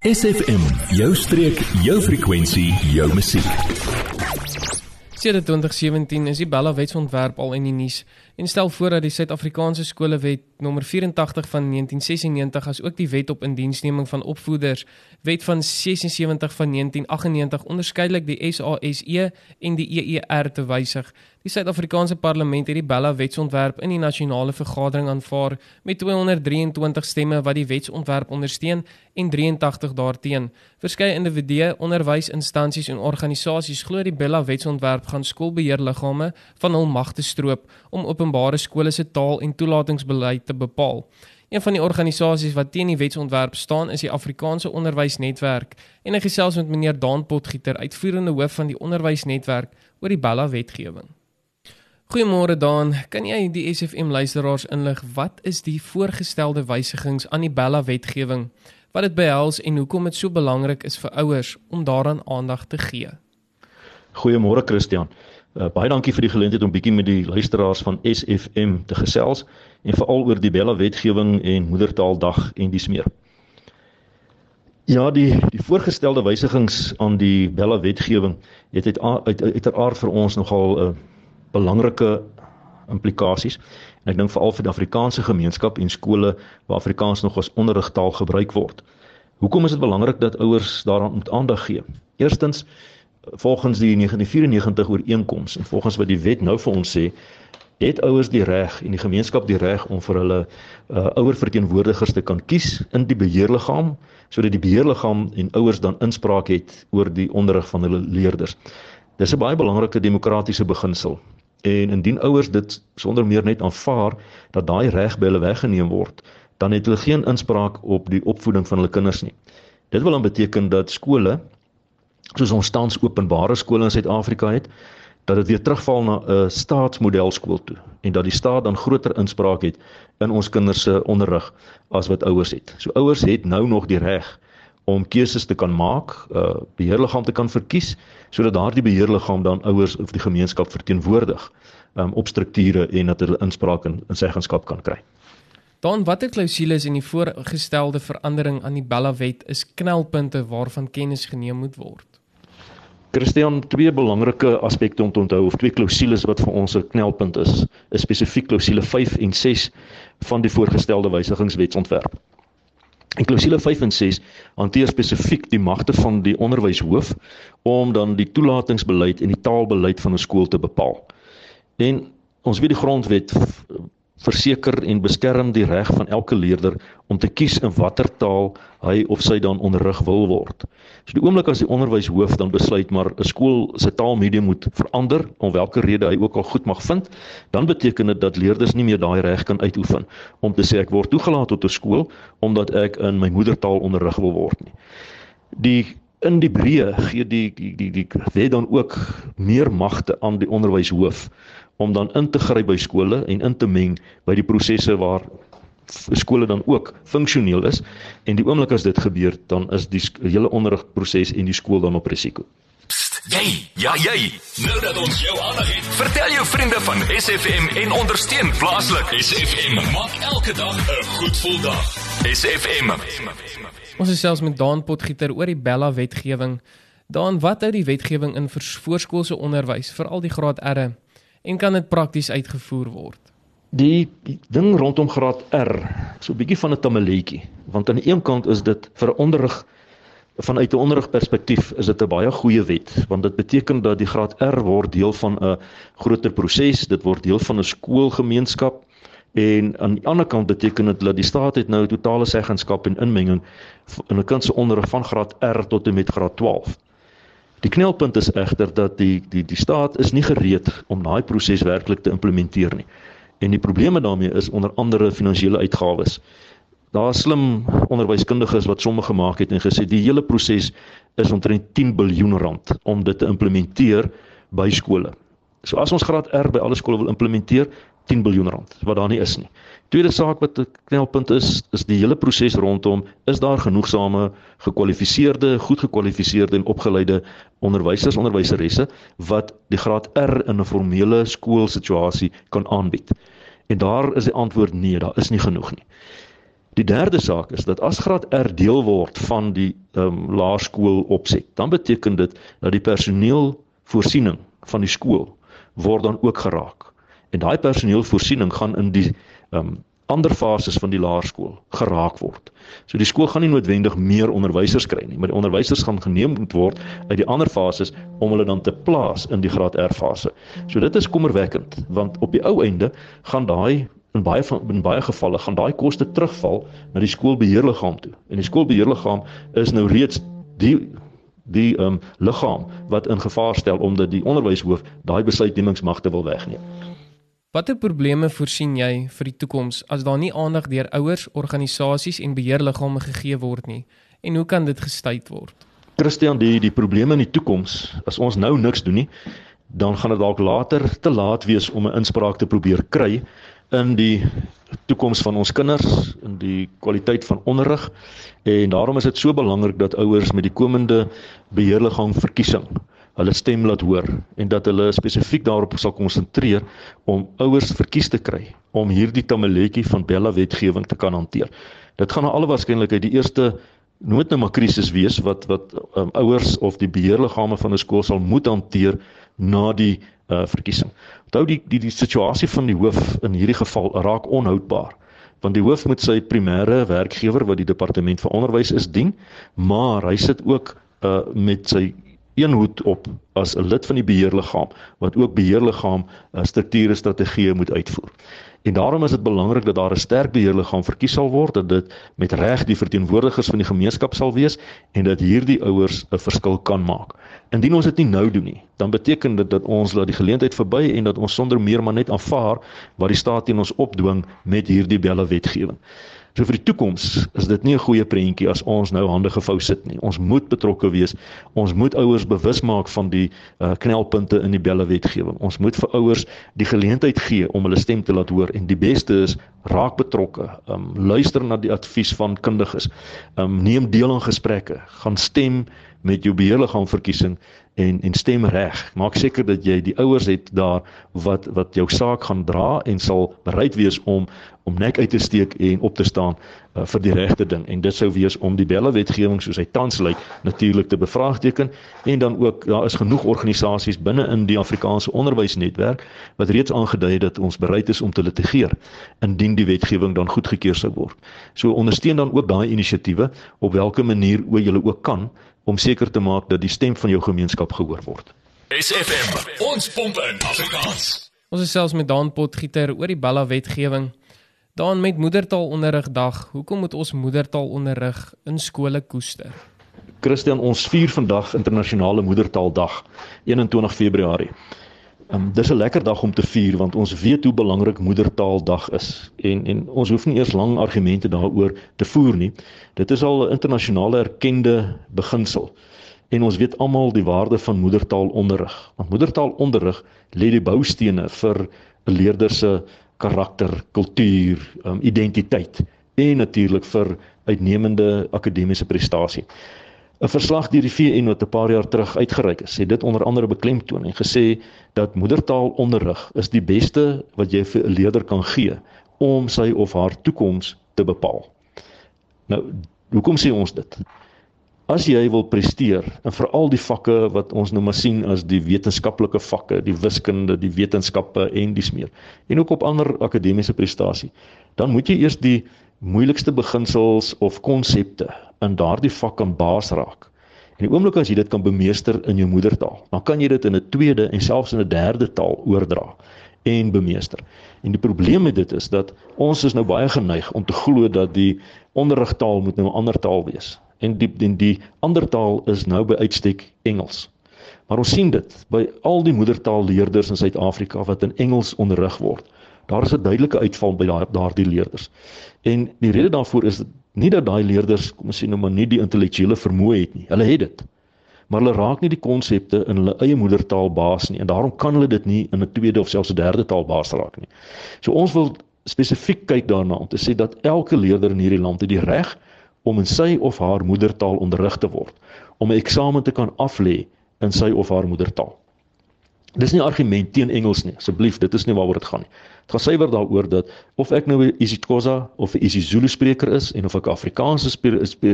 SFM, jou streek, jou frekwensie, jou musiek. Sedert 2017 is die Bella wetsontwerp al in die nuus en stel voor dat die Suid-Afrikaanse skolewet nommer 84 van 1996 as ook die wet op indiensneming van opvoeders, wet van 76 van 1998 onderskeidelik die SASE en die EER te wysig. Die Suid-Afrikaanse Parlement het die Bella wetsontwerp in die nasionale vergadering aanvaar met 223 stemme wat die wetsontwerp ondersteun en 83 daarteen. Verskeie individue, onderwysinstansies en organisasies glo die Bella wetsontwerp gaan skoolbeheerliggame van hul mag te stroop om openbare skole se taal en toelatingsbeleid te bepaal. Een van die organisasies wat teen die wetsontwerp staan is die Afrikaanse Onderwysnetwerk en ek gesels met meneer Daan Potgieter, uitvoerende hoof van die Onderwysnetwerk oor die Bella wetgewing. Goeiemôre Daan, kan jy die SFM luisteraars inlig wat is die voorgestelde wysigings aan die Bella wetgewing? Wat dit behels en hoekom dit so belangrik is vir ouers om daaraan aandag te gee? Goeiemôre Christian. Uh, baie dankie vir die geleentheid om bietjie met die luisteraars van SFM te gesels en veral oor die Bella wetgewing en Moedertaaldag en dis meer. Ja, die die voorgestelde wysigings aan die Bella wetgewing het uit uiteraard vir ons nogal 'n uh, belangrike implikasies. En ek dink veral vir die Afrikaanse gemeenskap en skole waar Afrikaans nog as onderrigtaal gebruik word. Hoekom is dit belangrik dat ouers daaraan moet aandag gee? Eerstens volgens die 1994 ooreenkoms en volgens wat die wet nou vir ons sê, het ouers die reg en die gemeenskap die reg om vir hulle uh, ouer verteenwoordigers te kan kies in die beheerliggaam sodat die beheerliggaam en ouers dan inspraak het oor die onderrig van hulle leerders. Dis 'n baie belangrike demokratiese beginsel En indien ouers dit sonder meer net aanvaar dat daai reg by hulle weggeneem word, dan het hulle geen inspraak op die opvoeding van hulle kinders nie. Dit wil dan beteken dat skole soos ons tans openbare skole in Suid-Afrika het, dat dit weer terugval na 'n staatsmodel skool toe en dat die staat dan groter inspraak het in ons kinders se onderrig as wat ouers het. So ouers het nou nog die reg om keuses te kan maak, uh, beheerliggaam te kan verkies sodat daardie beheerliggaam dan ouers of die gemeenskap verteenwoordig um, op strukture en dat hulle inspraak in, in seggenskap kan kry. Dan watter klousules in die voorgestelde verandering aan die Bella Wet is knelpunte waarvan kennis geneem moet word? Christian, twee belangrike aspekte om te onthou of twee klousules wat vir ons 'n knelpunt is, is spesifiek klousule 5 en 6 van die voorgestelde wysigingswetsontwerp. En klousule 5 en 6 hanteer spesifiek die magte van die onderwyshoof om dan die toelatingsbeleid en die taalbeleid van 'n skool te bepaal. En ons weet die grondwet verseker en beskerm die reg van elke leerder om te kies in watter taal hy of sy dan onderrig wil word. So die oomblik as die onderwyshoof dan besluit maar 'n skool se taalmedium moet verander om watter rede hy ook al goed mag vind, dan beteken dit dat leerders nie meer daai reg kan uitoefen om te sê ek word toegelaat tot 'n skool omdat ek in my moedertaal onderrig wil word nie. Die in die breë gee die die die die wet dan ook meer magte aan die onderwyshoof om dan in te gryp by skole en in te meng by die prosesse waar skole dan ook funksioneel is en die oomblik as dit gebeur dan is die hele onderrigproses en die skool dan op risiko. Jy, ja jy. Nou dat ons jou aandag het, vertel jou vriende van SFM en ondersteun plaaslik. SFM maak elke dag 'n goed gevoel dag. SFM. Ons is selfs met Daan Potgieter oor die Bella wetgewing. Daan, wat hou die wetgewing in vir voorskoolse onderwys, veral die graad R? En kan dit prakties uitgevoer word? Die, die ding rondom graad R, so 'n bietjie van 'n tamaletjie, want aan die een kant is dit vir onderrig vanuit 'n onderrigperspektief is dit 'n baie goeie wet, want dit beteken dat die graad R word deel van 'n groter proses, dit word deel van 'n skoolgemeenskap en aan die ander kant beteken dit dat die staat het nou totale seggenskap en inmenging in 'n kind se onderrig van graad R tot en met graad 12. Die knelpunt is egter dat die die die staat is nie gereed om daai proses werklik te implementeer nie. En die probleme daarmee is onder andere finansiële uitgawes. Daar slim onderwyskundiges wat somme gemaak het en gesê die hele proses is omtrent 10 miljard rand om dit te implementeer by skole. So as ons graad R by alle skole wil implementeer, 10 miljard rand wat daar nie is nie. Tweede saak wat 'n knelpunt is, is die hele proses rondom is daar genoegsame gekwalifiseerde, goed gekwalifiseerde en opgeleide onderwysers, onderwyseresse wat die graad R in 'n formele skoolsituasie kan aanbied. En daar is die antwoord nee, daar is nie genoeg nie. Die derde saak is dat as graad R deel word van die ehm um, laerskool opset, dan beteken dit dat die personeelvoorsiening van die skool word dan ook geraak. En daai personeelvoorsiening gaan in die um, ander fases van die laerskool geraak word. So die skool gaan nie noodwendig meer onderwysers kry nie, maar die onderwysers gaan geneem moet word uit die ander fases om hulle dan te plaas in die graad R fase. So dit is kommerwekkend want op die ou einde gaan daai in baie van in baie gevalle gaan daai koste terugval na die skoolbeheerliggaam toe. En die skoolbeheerliggaam is nou reeds die die ehm um, liggaam wat in gevaar stel omdat die onderwyshoof daai besluitnemingsmagte wil wegneem. Watter probleme voorsien jy vir die toekoms as daar nie aandag deur ouers, organisasies en beheerliggame gegee word nie? En hoe kan dit gestay word? Christian, die die probleme in die toekoms, as ons nou niks doen nie, dan gaan dit dalk later te laat wees om 'n inspraak te probeer kry in die toekoms van ons kinders, in die kwaliteit van onderrig en daarom is dit so belangrik dat ouers met die komende beheerliggaam verkiesing hulle stem laat hoor en dat hulle spesifiek daarop sal konsentreer om ouers verkies te kry om hierdie tamaletjie van Bella wetgewing te kan hanteer. Dit gaan na alle waarskynlikheid die eerste nooit nou maar krisis wees wat wat um, ouers of die beheerliggame van 'n skool sal moet hanteer na die uh, verkiesing. Onthou die die die situasie van die hoof in hierdie geval raak onhoudbaar want die hoof moet sy primêre werkgewer wat die departement van onderwys is dien, maar hy sit ook uh, met sy een hoed op as 'n lid van die beheerliggaam wat ook beheerliggaam uh, strukture strategieë moet uitvoer. En daarom is dit belangrik dat daar 'n sterk beheerliggaam verkies sal word dat dit met reg die verteenwoordigers van die gemeenskap sal wees en dat hierdie ouers 'n verskil kan maak. Indien ons dit nie nou doen nie, dan beteken dit dat ons laat die geleentheid verby en dat ons sonder meer maar net aanvaar wat die staat teen ons opdwing met hierdie belle wetgewing. So vir die toekoms is dit nie 'n goeie prentjie as ons nou hande gevou sit nie. Ons moet betrokke wees. Ons moet ouers bewus maak van die uh, knelpunte in die belle wetgewing. Ons moet vir ouers die geleentheid gee om hulle stem te laat hoor en die beste is raak betrokke. Um luister na die advies van kundiges. Um neem deel aan gesprekke. Gaan stem met jou beheerliggaam verkiesing en en stem reg. Maak seker dat jy die ouers het daar wat wat jou saak gaan dra en sal bereid wees om om nek uit te steek en op te staan uh, vir die regte ding. En dit sou wees om die belle wetgewing soos hy tans lyk natuurlik te bevraagteken en dan ook daar is genoeg organisasies binne in die Afrikaanse onderwysnetwerk wat reeds aangedui het dat ons bereid is om te litigeer indien die wetgewing dan goedgekeur sou word. So ondersteun dan ook daai inisiatiewe op watter manier o jy ook kan om seker te maak dat die stem van jou gemeenskap gehoor word. SFM, ons pomp in Afrikaans. Ons is selfs met Daan Potgieter oor die Bella wetgewing. Daan met moedertaalonderrig dag. Hoekom moet ons moedertaalonderrig in skole koester? Christian, ons vier vandag internasionale moedertaaldag, 21 Februarie. Um, dis 'n lekker dag om te vier want ons weet hoe belangrik moedertaaldag is en en ons hoef nie eers lang argumente daaroor te voer nie. Dit is al 'n internasionale erkende beginsel. En ons weet almal die waarde van moedertaalonderrig. Want moedertaalonderrig lê die boustene vir 'n leerder se karakter, kultuur, um, identiteit en natuurlik vir uitnemende akademiese prestasie. 'n verslag deur die VN wat 'n paar jaar terug uitgereik is, sê dit onder andere beklemtoon en gesê dat moedertaalonderrig is die beste wat jy vir 'n leerder kan gee om sy of haar toekoms te bepaal. Nou, hoekom sê ons dit? As jy wil presteer in veral die vakke wat ons nou maar sien as die wetenskaplike vakke, die wiskunde, die wetenskappe en dis meer en ook op ander akademiese prestasie, dan moet jy eers die moeilikste beginsels of konsepte in daardie vak kan baas raak. En die oomblik as jy dit kan bemeester in jou moedertaal, dan kan jy dit in 'n tweede en selfs in 'n derde taal oordra en bemeester. En die probleem met dit is dat ons is nou baie geneig om te glo dat die onderrigtaal moet nou 'n ander taal wees. En die die, die ander taal is nou by uitstek Engels. Maar ons sien dit by al die moedertaalleerders in Suid-Afrika wat in Engels onderrig word. Daar is 'n duidelike uitval by daardie leerders. En die rede daarvoor is nie dat daai leerders, kom ons sê nou maar nie die intellektuele vermoë het nie. Hulle het dit. Maar hulle raak nie die konsepte in hulle eie moedertaal baas nie en daarom kan hulle dit nie in 'n tweede of selfs 'n derde taal baas raak nie. So ons wil spesifiek kyk daarna om te sê dat elke leerder in hierdie land het die reg om in sy of haar moedertaal onderrig te word, om 'n eksamen te kan aflê in sy of haar moedertaal. Dis nie argument teen Engels nie, asseblief, dit is nie waaroor dit gaan nie. Dit gaan suiwer daaroor dat of ek nou 'n isiXhosa of 'n isiZulu spreker is en of ek Afrikaanse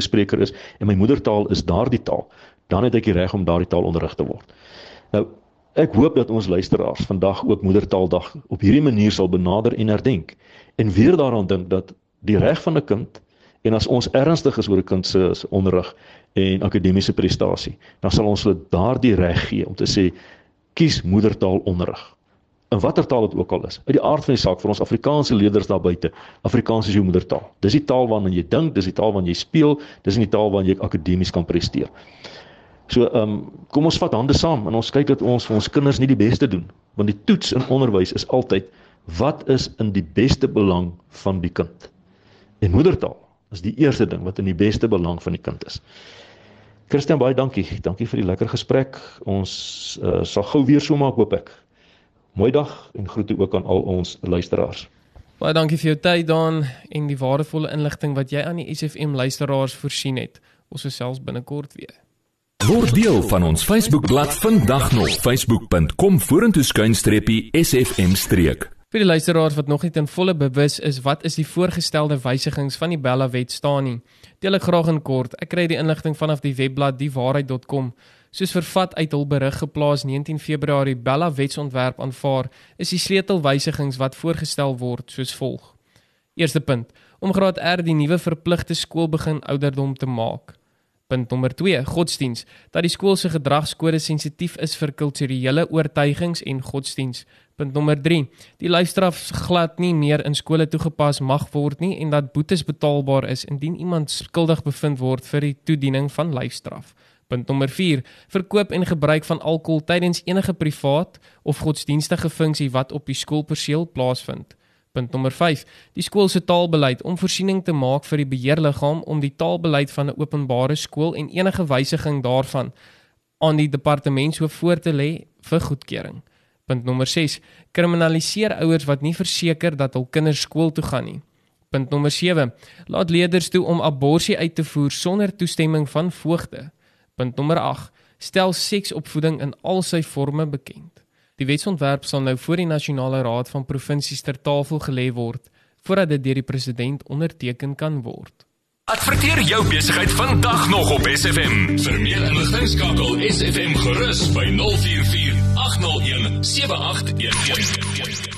spreker is en my moedertaal is daardie taal, dan het ek die reg om daardie taal onderrig te word. Nou, ek hoop dat ons luisteraars vandag ook moedertaaldag op hierdie manier sal benader en herdenk en weer daaraan dink dat die reg van 'n kind en as ons ernstig is oor 'n kind se onderrig en akademiese prestasie, dan sal ons hulle daardie reg gee om te sê kies moedertaalonderrig in watter taal dit ook al is. Uit die aard van die saak vir ons Afrikaanse leerders daar buite, Afrikaans is jou moedertaal. Dis die taal waarna jy dink, dis die taal waarna jy speel, dis nie die taal waarna jy akademies kan presteer. So, ehm um, kom ons vat hande saam en ons kyk dat ons vir ons kinders nie die beste doen, want die toets in onderwys is altyd wat is in die beste belang van die kind. En moedertaal is die eerste ding wat in die beste belang van die kind is. Christian baie dankie. Dankie vir die lekker gesprek. Ons uh, sal gou weer so maak hoop ek. Mooi dag en groete ook aan al ons luisteraars. Baie dankie vir jou tyd dan en die waardevolle inligting wat jy aan die SFM luisteraars voorsien het. Ons gesels binnekort weer. Word deel van ons Facebookblad vandag nog facebook.com vorentoe skuinstreepie SFM streek. Vir die luisteraars wat nog nie ten volle bewus is wat is die voorgestelde wysigings van die Bella Wet staan nie, deel ek graag in kort. Ek kry die inligting vanaf die webblad diewaarheid.com. Soos vervat uit hul berig geplaas 19 Februarie Bella wetsontwerp aanvaar, is die sleutelwysigings wat voorgestel word soos volg. Eerste punt: om graad R die nuwe verpligte skoolbegin ouderdom te maak. Punt nommer 2: Godsdiens. Dat die skool se gedragskode sensitief is vir kulturele oortuigings en godsdiens. Punt nommer 3: Die lyfstraf glad nie meer in skole toegepas mag word nie en dat boetes betaalbaar is indien iemand skuldig bevind word vir die toediening van lyfstraf. Punt nommer 4: Verkoop en gebruik van alkohol tydens enige privaat of godsdienstige funksie wat op die skoolperseel plaasvind. Punt nommer 5: Die skool se taalbeleid om voorsiening te maak vir die beheerliggaam om die taalbeleid van 'n openbare skool en enige wysiging daarvan aan die departement so voor te lê vir goedkeuring. Punt nommer 6: Kriminaliseer ouers wat nie verseker dat hul kinders skool toe gaan nie. Punt nommer 7: Laat leerders toe om abortus uit te voer sonder toestemming van voogde. Punt nommer 8. Stel seksopvoeding in al sy forme bekend. Die wetsontwerp sal nou voor die Nasionale Raad van Provinsies ter tafel gelê word voordat dit deur die president onderteken kan word. Adverteer jou besigheid vandag nog op SFM. Vir meer inligting skakel SFM gerus by 044 801 7811.